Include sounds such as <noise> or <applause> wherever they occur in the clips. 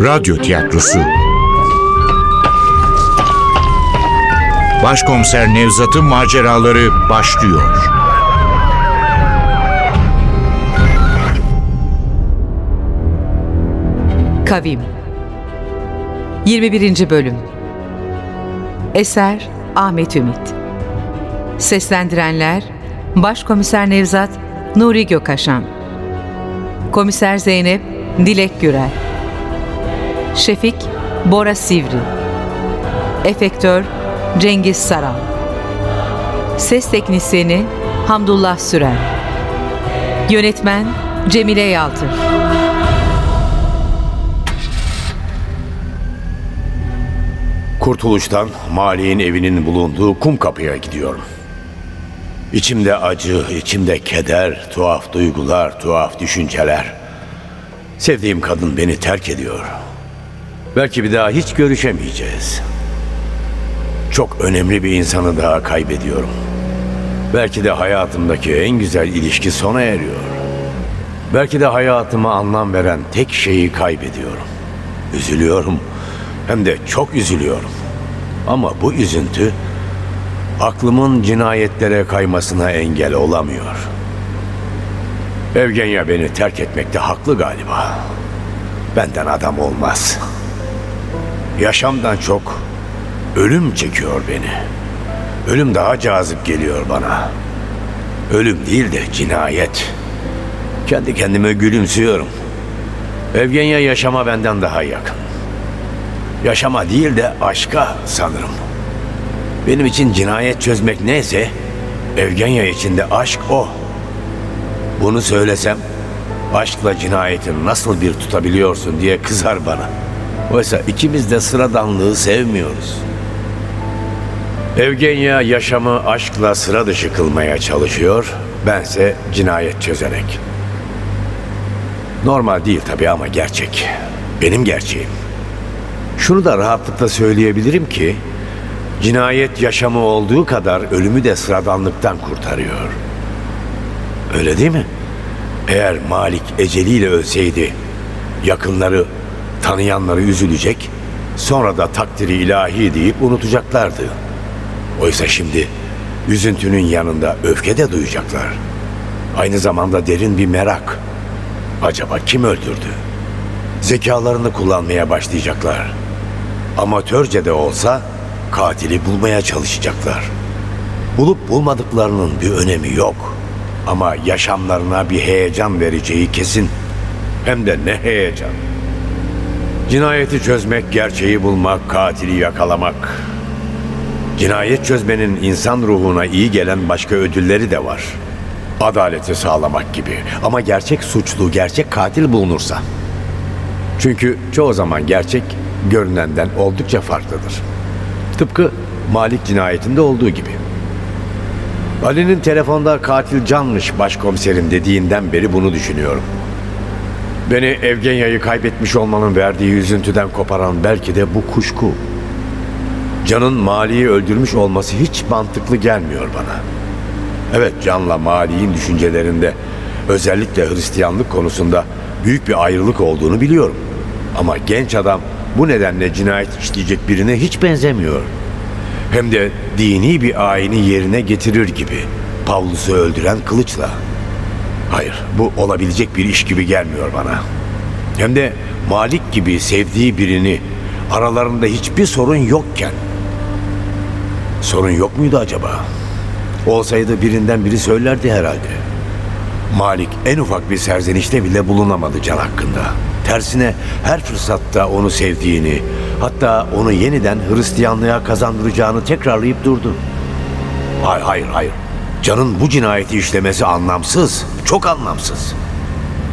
Radyo Tiyatrosu. Başkomiser Nevzat'ın maceraları başlıyor. Kavim. 21. Bölüm. Eser Ahmet Ümit. Seslendirenler Başkomiser Nevzat Nuri Gökaşan Komiser Zeynep Dilek Gürel Şefik Bora Sivri Efektör Cengiz Saral Ses Teknisyeni Hamdullah Süren Yönetmen Cemile Yaltır Kurtuluştan Mali'nin evinin bulunduğu kum kapıya gidiyorum. İçimde acı, içimde keder, tuhaf duygular, tuhaf düşünceler. Sevdiğim kadın beni terk ediyor. Belki bir daha hiç görüşemeyeceğiz. Çok önemli bir insanı daha kaybediyorum. Belki de hayatımdaki en güzel ilişki sona eriyor. Belki de hayatıma anlam veren tek şeyi kaybediyorum. Üzülüyorum. Hem de çok üzülüyorum. Ama bu üzüntü aklımın cinayetlere kaymasına engel olamıyor. Evgenya beni terk etmekte haklı galiba. Benden adam olmaz. Yaşamdan çok ölüm çekiyor beni. Ölüm daha cazip geliyor bana. Ölüm değil de cinayet. Kendi kendime gülümsüyorum. Evgenya yaşama benden daha yakın. Yaşama değil de aşka sanırım. Benim için cinayet çözmek neyse, Evgenya için de aşk o. Bunu söylesem, aşkla cinayeti nasıl bir tutabiliyorsun diye kızar bana. Oysa ikimiz de sıradanlığı sevmiyoruz. Evgenya yaşamı aşkla sıra dışı kılmaya çalışıyor, bense cinayet çözerek. Normal değil tabii ama gerçek. Benim gerçeğim. Şunu da rahatlıkla söyleyebilirim ki cinayet yaşamı olduğu kadar ölümü de sıradanlıktan kurtarıyor. Öyle değil mi? Eğer Malik eceliyle ölseydi yakınları, tanıyanları üzülecek, sonra da takdiri ilahi deyip unutacaklardı. Oysa şimdi üzüntünün yanında öfke de duyacaklar. Aynı zamanda derin bir merak. Acaba kim öldürdü? Zekalarını kullanmaya başlayacaklar. Amatörce de olsa katili bulmaya çalışacaklar. Bulup bulmadıklarının bir önemi yok. Ama yaşamlarına bir heyecan vereceği kesin. Hem de ne heyecan. Cinayeti çözmek, gerçeği bulmak, katili yakalamak. Cinayet çözmenin insan ruhuna iyi gelen başka ödülleri de var. Adaleti sağlamak gibi. Ama gerçek suçlu, gerçek katil bulunursa. Çünkü çoğu zaman gerçek görünenden oldukça farklıdır. Tıpkı Malik cinayetinde olduğu gibi. Ali'nin telefonda katil canmış başkomiserim dediğinden beri bunu düşünüyorum. Beni Evgenya'yı kaybetmiş olmanın verdiği üzüntüden koparan belki de bu kuşku. Can'ın Mali'yi öldürmüş olması hiç mantıklı gelmiyor bana. Evet Can'la Mali'nin düşüncelerinde özellikle Hristiyanlık konusunda büyük bir ayrılık olduğunu biliyorum. Ama genç adam bu nedenle cinayet işleyecek birine hiç benzemiyor. Hem de dini bir ayini yerine getirir gibi. Pavlus'u öldüren kılıçla. Hayır, bu olabilecek bir iş gibi gelmiyor bana. Hem de Malik gibi sevdiği birini aralarında hiçbir sorun yokken. Sorun yok muydu acaba? Olsaydı birinden biri söylerdi herhalde. Malik en ufak bir serzenişte bile bulunamadı Can hakkında. Tersine her fırsatta onu sevdiğini, hatta onu yeniden Hristiyanlığa kazandıracağını tekrarlayıp durdu. Hayır, hayır, hayır. Can'ın bu cinayeti işlemesi anlamsız, çok anlamsız.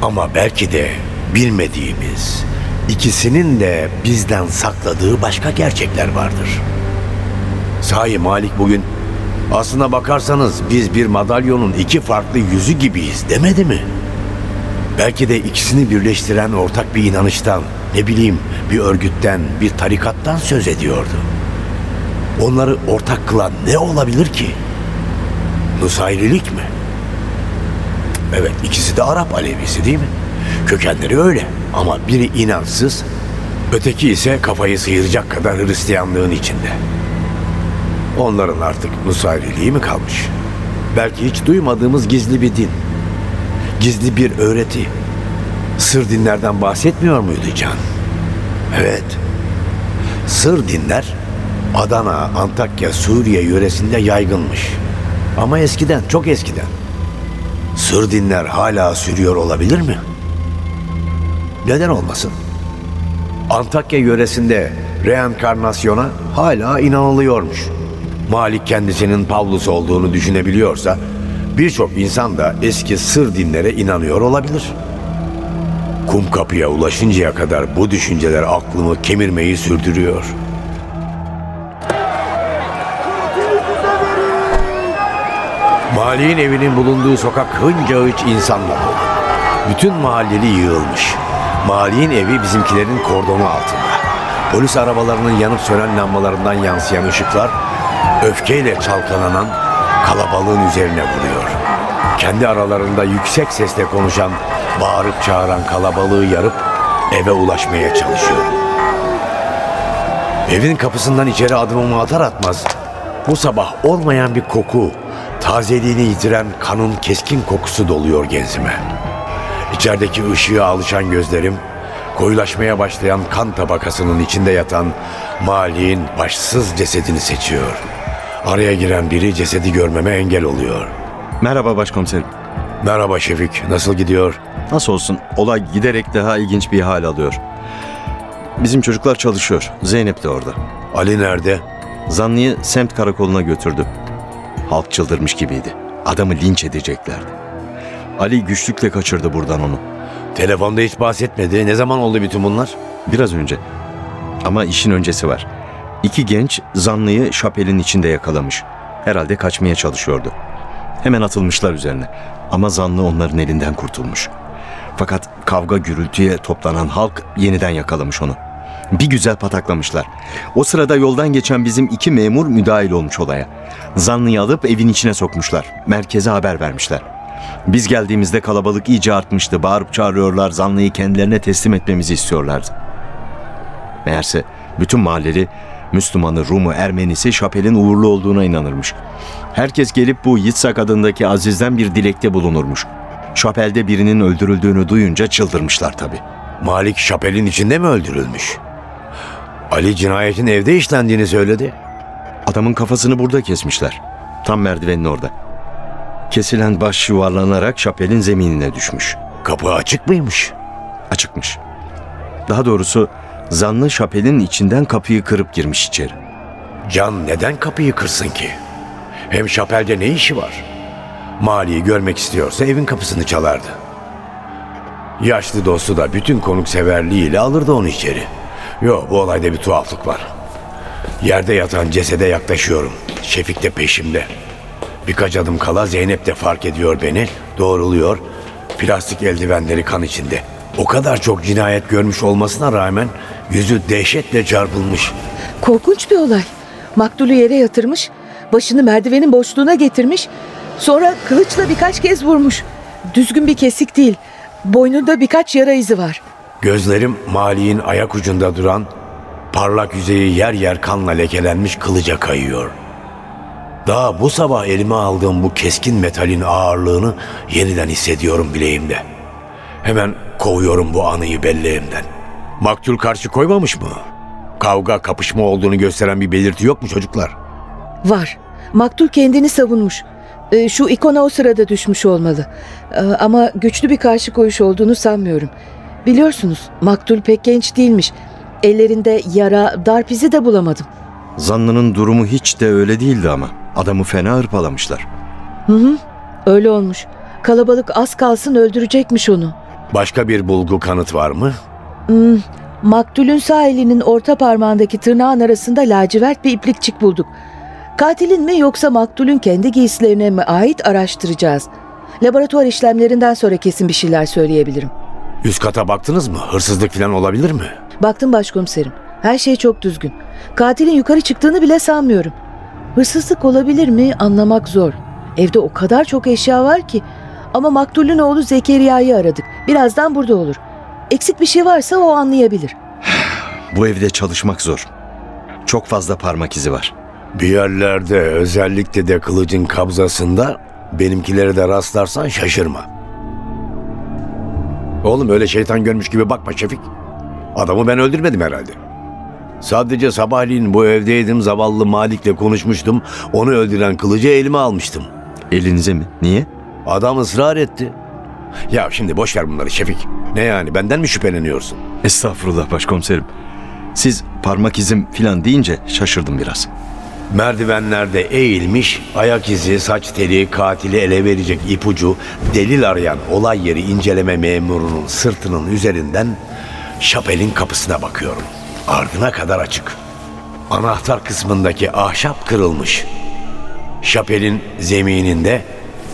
Ama belki de bilmediğimiz, ikisinin de bizden sakladığı başka gerçekler vardır. Sahi Malik bugün aslına bakarsanız biz bir madalyonun iki farklı yüzü gibiyiz demedi mi? Belki de ikisini birleştiren ortak bir inanıştan, ne bileyim bir örgütten, bir tarikattan söz ediyordu. Onları ortak kılan ne olabilir ki? Nusayrilik mi? Evet ikisi de Arap Alevisi değil mi? Kökenleri öyle ama biri inançsız, Öteki ise kafayı sıyıracak kadar Hristiyanlığın içinde. Onların artık Nusayriliği mi kalmış? Belki hiç duymadığımız gizli bir din. Gizli bir öğreti. Sır dinlerden bahsetmiyor muydu Can? Evet. Sır dinler Adana, Antakya, Suriye yöresinde yaygınmış. Ama eskiden, çok eskiden. Sır dinler hala sürüyor olabilir mi? Neden olmasın? Antakya yöresinde reenkarnasyona hala inanılıyormuş. Malik kendisinin Pavlus olduğunu düşünebiliyorsa birçok insan da eski sır dinlere inanıyor olabilir. Kum kapıya ulaşıncaya kadar bu düşünceler aklımı kemirmeyi sürdürüyor. Malik'in evinin bulunduğu sokak hınca hınç insanla dolu. Bütün mahalleli yığılmış. Malik'in evi bizimkilerin kordonu altında. Polis arabalarının yanıp sönen lambalarından yansıyan ışıklar öfkeyle çalkalanan kalabalığın üzerine vuruyor. Kendi aralarında yüksek sesle konuşan, bağırıp çağıran kalabalığı yarıp eve ulaşmaya çalışıyor. Evin kapısından içeri adımımı atar atmaz bu sabah olmayan bir koku, tazeliğini yitiren kanın keskin kokusu doluyor genzime. İçerideki ışığa alışan gözlerim, koyulaşmaya başlayan kan tabakasının içinde yatan Mali'nin başsız cesedini seçiyor. Araya giren biri cesedi görmeme engel oluyor. Merhaba başkomiserim. Merhaba Şefik, nasıl gidiyor? Nasıl olsun olay giderek daha ilginç bir hal alıyor. Bizim çocuklar çalışıyor. Zeynep de orada. Ali nerede? Zanlıyı semt karakoluna götürdü. Halk çıldırmış gibiydi. Adamı linç edeceklerdi. Ali güçlükle kaçırdı buradan onu. Telefonda hiç bahsetmedi. Ne zaman oldu bütün bunlar? Biraz önce. Ama işin öncesi var. İki genç zanlıyı şapelin içinde yakalamış. Herhalde kaçmaya çalışıyordu. Hemen atılmışlar üzerine. Ama zanlı onların elinden kurtulmuş. Fakat kavga gürültüye toplanan halk yeniden yakalamış onu. Bir güzel pataklamışlar. O sırada yoldan geçen bizim iki memur müdahil olmuş olaya. Zanlıyı alıp evin içine sokmuşlar. Merkeze haber vermişler. Biz geldiğimizde kalabalık iyice artmıştı. Bağırıp çağırıyorlar. Zanlıyı kendilerine teslim etmemizi istiyorlardı. Meğerse bütün mahalleli Müslümanı, Rumu, Ermenisi Şapel'in uğurlu olduğuna inanırmış. Herkes gelip bu Yitzhak adındaki Aziz'den bir dilekte bulunurmuş. Şapel'de birinin öldürüldüğünü duyunca çıldırmışlar tabii. Malik şapelin içinde mi öldürülmüş? Ali cinayetin evde işlendiğini söyledi. Adamın kafasını burada kesmişler. Tam merdivenin orada. Kesilen baş yuvarlanarak şapelin zeminine düşmüş. Kapı açık mıymış? Açıkmış. Daha doğrusu zanlı şapelin içinden kapıyı kırıp girmiş içeri. Can neden kapıyı kırsın ki? Hem şapelde ne işi var? Mali'yi görmek istiyorsa evin kapısını çalardı. Yaşlı dostu da bütün konukseverliğiyle alırdı onu içeri. Yok bu olayda bir tuhaflık var. Yerde yatan cesede yaklaşıyorum. Şefik de peşimde. Birkaç adım kala Zeynep de fark ediyor beni. Doğruluyor. Plastik eldivenleri kan içinde. O kadar çok cinayet görmüş olmasına rağmen yüzü dehşetle çarpılmış. Korkunç bir olay. Maktulü yere yatırmış, başını merdivenin boşluğuna getirmiş, sonra kılıçla birkaç kez vurmuş. Düzgün bir kesik değil. Boynunda birkaç yara izi var. Gözlerim Mali'nin ayak ucunda duran, parlak yüzeyi yer yer kanla lekelenmiş kılıca kayıyor. Daha bu sabah elime aldığım bu keskin metalin ağırlığını yeniden hissediyorum bileğimde. Hemen kovuyorum bu anıyı belleğimden. Maktul karşı koymamış mı? Kavga, kapışma olduğunu gösteren bir belirti yok mu çocuklar? Var. Maktul kendini savunmuş. Ee, şu ikona o sırada düşmüş olmalı. Ee, ama güçlü bir karşı koyuş olduğunu sanmıyorum. Biliyorsunuz Maktul pek genç değilmiş. Ellerinde yara, darp izi de bulamadım. Zanlının durumu hiç de öyle değildi ama. Adamı fena hırpalamışlar. Öyle olmuş. Kalabalık az kalsın öldürecekmiş onu. Başka bir bulgu kanıt var mı? Maktulün sağ elinin orta parmağındaki tırnağın arasında lacivert bir iplikçik bulduk. Katilin mi yoksa maktulün kendi giysilerine mi ait araştıracağız. Laboratuvar işlemlerinden sonra kesin bir şeyler söyleyebilirim. Üst kata baktınız mı? Hırsızlık falan olabilir mi? Baktım başkomiserim. Her şey çok düzgün. Katilin yukarı çıktığını bile sanmıyorum. Hırsızlık olabilir mi anlamak zor. Evde o kadar çok eşya var ki. Ama maktulün oğlu Zekeriya'yı aradık. Birazdan burada olur. Eksik bir şey varsa o anlayabilir. <sighs> Bu evde çalışmak zor. Çok fazla parmak izi var. Bir yerlerde özellikle de kılıcın kabzasında benimkilere de rastlarsan şaşırma. Oğlum öyle şeytan görmüş gibi bakma Şefik. Adamı ben öldürmedim herhalde. Sadece sabahleyin bu evdeydim zavallı Malik'le konuşmuştum. Onu öldüren kılıcı elime almıştım. Elinize mi? Niye? Adam ısrar etti. Ya şimdi boş ver bunları Şefik. Ne yani benden mi şüpheleniyorsun? Estağfurullah başkomiserim. Siz parmak izim filan deyince şaşırdım biraz. Merdivenlerde eğilmiş, ayak izi, saç teli, katili ele verecek ipucu, delil arayan olay yeri inceleme memurunun sırtının üzerinden şapelin kapısına bakıyorum. Ardına kadar açık. Anahtar kısmındaki ahşap kırılmış. Şapelin zemininde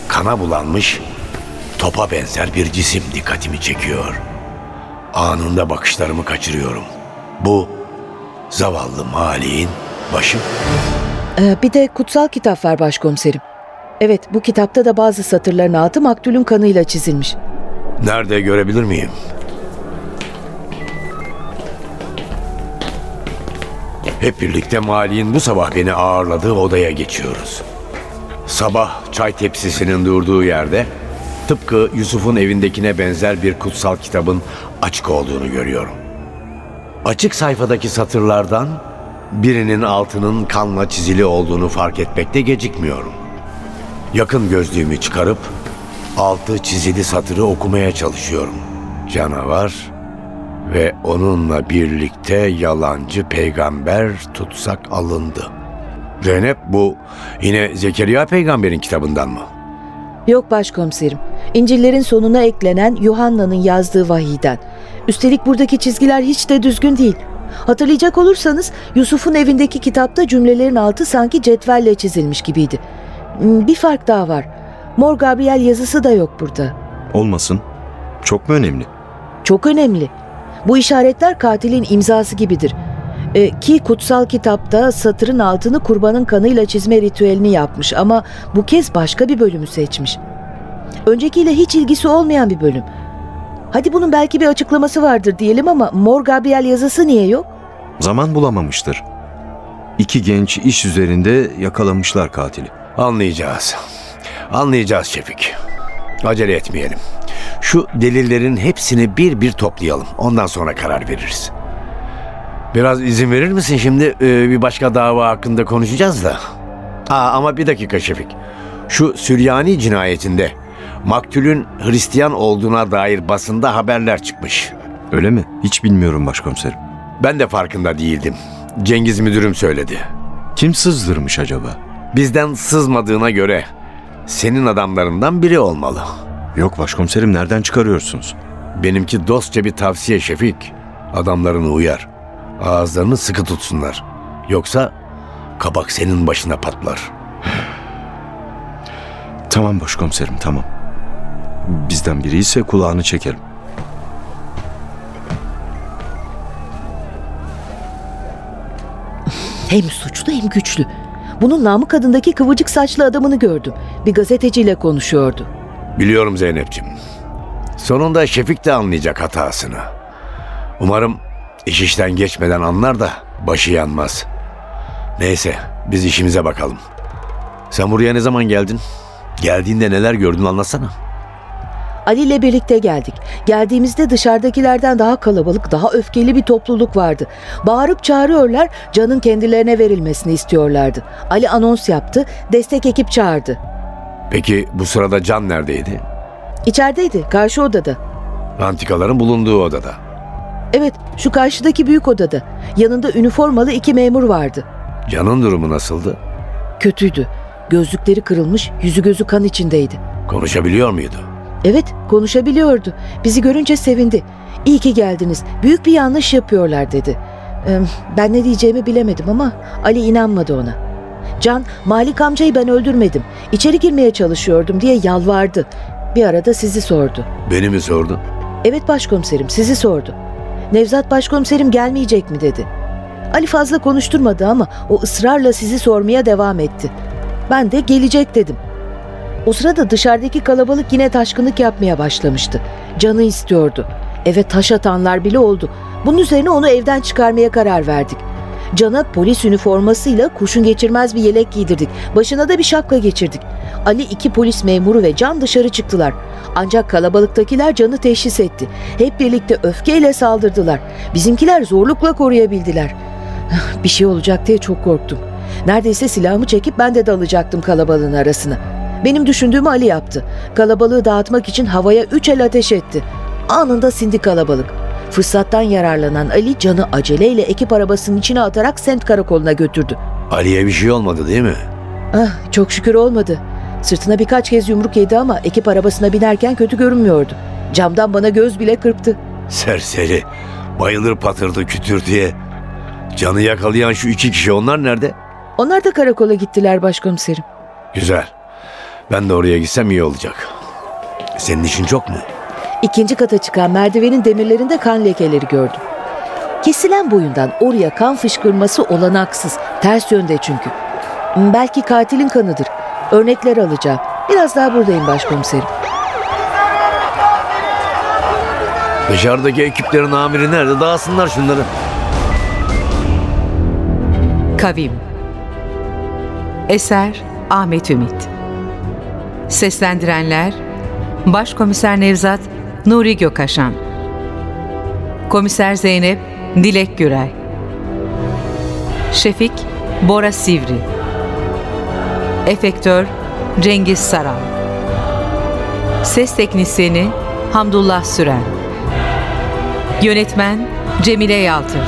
kana bulanmış, topa benzer bir cisim dikkatimi çekiyor. Anında bakışlarımı kaçırıyorum. Bu zavallı Mali'nin başı. Ee, bir de kutsal kitap var başkomiserim. Evet bu kitapta da bazı satırların altı maktulün kanıyla çizilmiş. Nerede görebilir miyim? Hep birlikte Mali'nin bu sabah beni ağırladığı odaya geçiyoruz. Sabah çay tepsisinin durduğu yerde tıpkı Yusuf'un evindekine benzer bir kutsal kitabın açık olduğunu görüyorum. Açık sayfadaki satırlardan birinin altının kanla çizili olduğunu fark etmekte gecikmiyorum. Yakın gözlüğümü çıkarıp altı çizili satırı okumaya çalışıyorum. Canavar ve onunla birlikte yalancı peygamber tutsak alındı. Zeynep bu yine Zekeriya peygamberin kitabından mı? Yok başkomiserim. İncillerin sonuna eklenen Yuhanna'nın yazdığı vahiyden. Üstelik buradaki çizgiler hiç de düzgün değil. Hatırlayacak olursanız Yusuf'un evindeki kitapta cümlelerin altı sanki cetvelle çizilmiş gibiydi. Hmm, Bir fark daha var. Mor Gabriel yazısı da yok burada. Olmasın. Çok mu önemli? Çok önemli. Bu işaretler katilin imzası gibidir. E, ki kutsal kitapta satırın altını kurbanın kanıyla çizme ritüelini yapmış ama bu kez başka bir bölümü seçmiş. Öncekiyle hiç ilgisi olmayan bir bölüm. Hadi bunun belki bir açıklaması vardır diyelim ama Mor Gabriel yazısı niye yok? Zaman bulamamıştır. İki genç iş üzerinde yakalamışlar katili. Anlayacağız. Anlayacağız Şefik. Acele etmeyelim. Şu delillerin hepsini bir bir toplayalım. Ondan sonra karar veririz. Biraz izin verir misin şimdi? Ee, bir başka dava hakkında konuşacağız da. Aa, ama bir dakika Şefik. Şu Süryani cinayetinde maktulün Hristiyan olduğuna dair basında haberler çıkmış. Öyle mi? Hiç bilmiyorum başkomiserim. Ben de farkında değildim. Cengiz müdürüm söyledi. Kim sızdırmış acaba? Bizden sızmadığına göre senin adamlarından biri olmalı. Yok başkomiserim nereden çıkarıyorsunuz? Benimki dostça bir tavsiye Şefik. Adamlarını uyar. Ağızlarını sıkı tutsunlar. Yoksa kabak senin başına patlar. Tamam başkomiserim tamam. Bizden biri ise kulağını çekerim. Hem suçlu hem güçlü. Bunun Namık adındaki kıvırcık saçlı adamını gördüm. Bir gazeteciyle konuşuyordu. Biliyorum Zeynep'ciğim. Sonunda Şefik de anlayacak hatasını. Umarım iş işten geçmeden anlar da başı yanmaz. Neyse biz işimize bakalım. Sen buraya ne zaman geldin? Geldiğinde neler gördün anlatsana. Ali ile birlikte geldik. Geldiğimizde dışarıdakilerden daha kalabalık, daha öfkeli bir topluluk vardı. Bağırıp çağırıyorlar, canın kendilerine verilmesini istiyorlardı. Ali anons yaptı, destek ekip çağırdı. Peki bu sırada Can neredeydi? İçerideydi, karşı odada. Antikaların bulunduğu odada. Evet, şu karşıdaki büyük odada. Yanında üniformalı iki memur vardı. Can'ın durumu nasıldı? Kötüydü. Gözlükleri kırılmış, yüzü gözü kan içindeydi. Konuşabiliyor muydu? Evet, konuşabiliyordu. Bizi görünce sevindi. İyi ki geldiniz. Büyük bir yanlış yapıyorlar dedi. Ee, Ben ne diyeceğimi bilemedim ama Ali inanmadı ona. Can, Malik amcayı ben öldürmedim. İçeri girmeye çalışıyordum diye yalvardı. Bir arada sizi sordu. Beni mi sordun? Evet başkomiserim, sizi sordu. Nevzat başkomiserim gelmeyecek mi dedi. Ali fazla konuşturmadı ama o ısrarla sizi sormaya devam etti. Ben de gelecek dedim. O sırada dışarıdaki kalabalık yine taşkınlık yapmaya başlamıştı. Canı istiyordu. Eve taş atanlar bile oldu. Bunun üzerine onu evden çıkarmaya karar verdik. Can'a polis üniformasıyla kurşun geçirmez bir yelek giydirdik. Başına da bir şapka geçirdik. Ali iki polis memuru ve Can dışarı çıktılar. Ancak kalabalıktakiler Can'ı teşhis etti. Hep birlikte öfkeyle saldırdılar. Bizimkiler zorlukla koruyabildiler. <laughs> Bir şey olacak diye çok korktum. Neredeyse silahımı çekip ben de dalacaktım kalabalığın arasına. Benim düşündüğümü Ali yaptı. Kalabalığı dağıtmak için havaya üç el ateş etti. Anında sindi kalabalık. Fırsattan yararlanan Ali canı aceleyle ekip arabasının içine atarak semt karakoluna götürdü. Ali'ye bir şey olmadı değil mi? Ah çok şükür olmadı. Sırtına birkaç kez yumruk yedi ama ekip arabasına binerken kötü görünmüyordu. Camdan bana göz bile kırptı. Serseri. Bayılır patırdı kütür diye. Canı yakalayan şu iki kişi onlar nerede? Onlar da karakola gittiler başkomiserim. Güzel. Ben de oraya gitsem iyi olacak. Senin işin çok mu? İkinci kata çıkan merdivenin demirlerinde kan lekeleri gördüm. Kesilen boyundan oraya kan fışkırması olanaksız. Ters yönde çünkü. Hmm, Belki katilin kanıdır. Örnekler alacağım. Biraz daha buradayım başkomiserim. Dışarıdaki ekiplerin amiri nerede? Dağılsınlar şunları. Kavim Eser Ahmet Ümit Seslendirenler Başkomiser Nevzat Nuri Gökaşan Komiser Zeynep Dilek Gürel Şefik Bora Sivri Efektör Cengiz Saral Ses Teknisyeni Hamdullah Süren Yönetmen Cemile Yaltır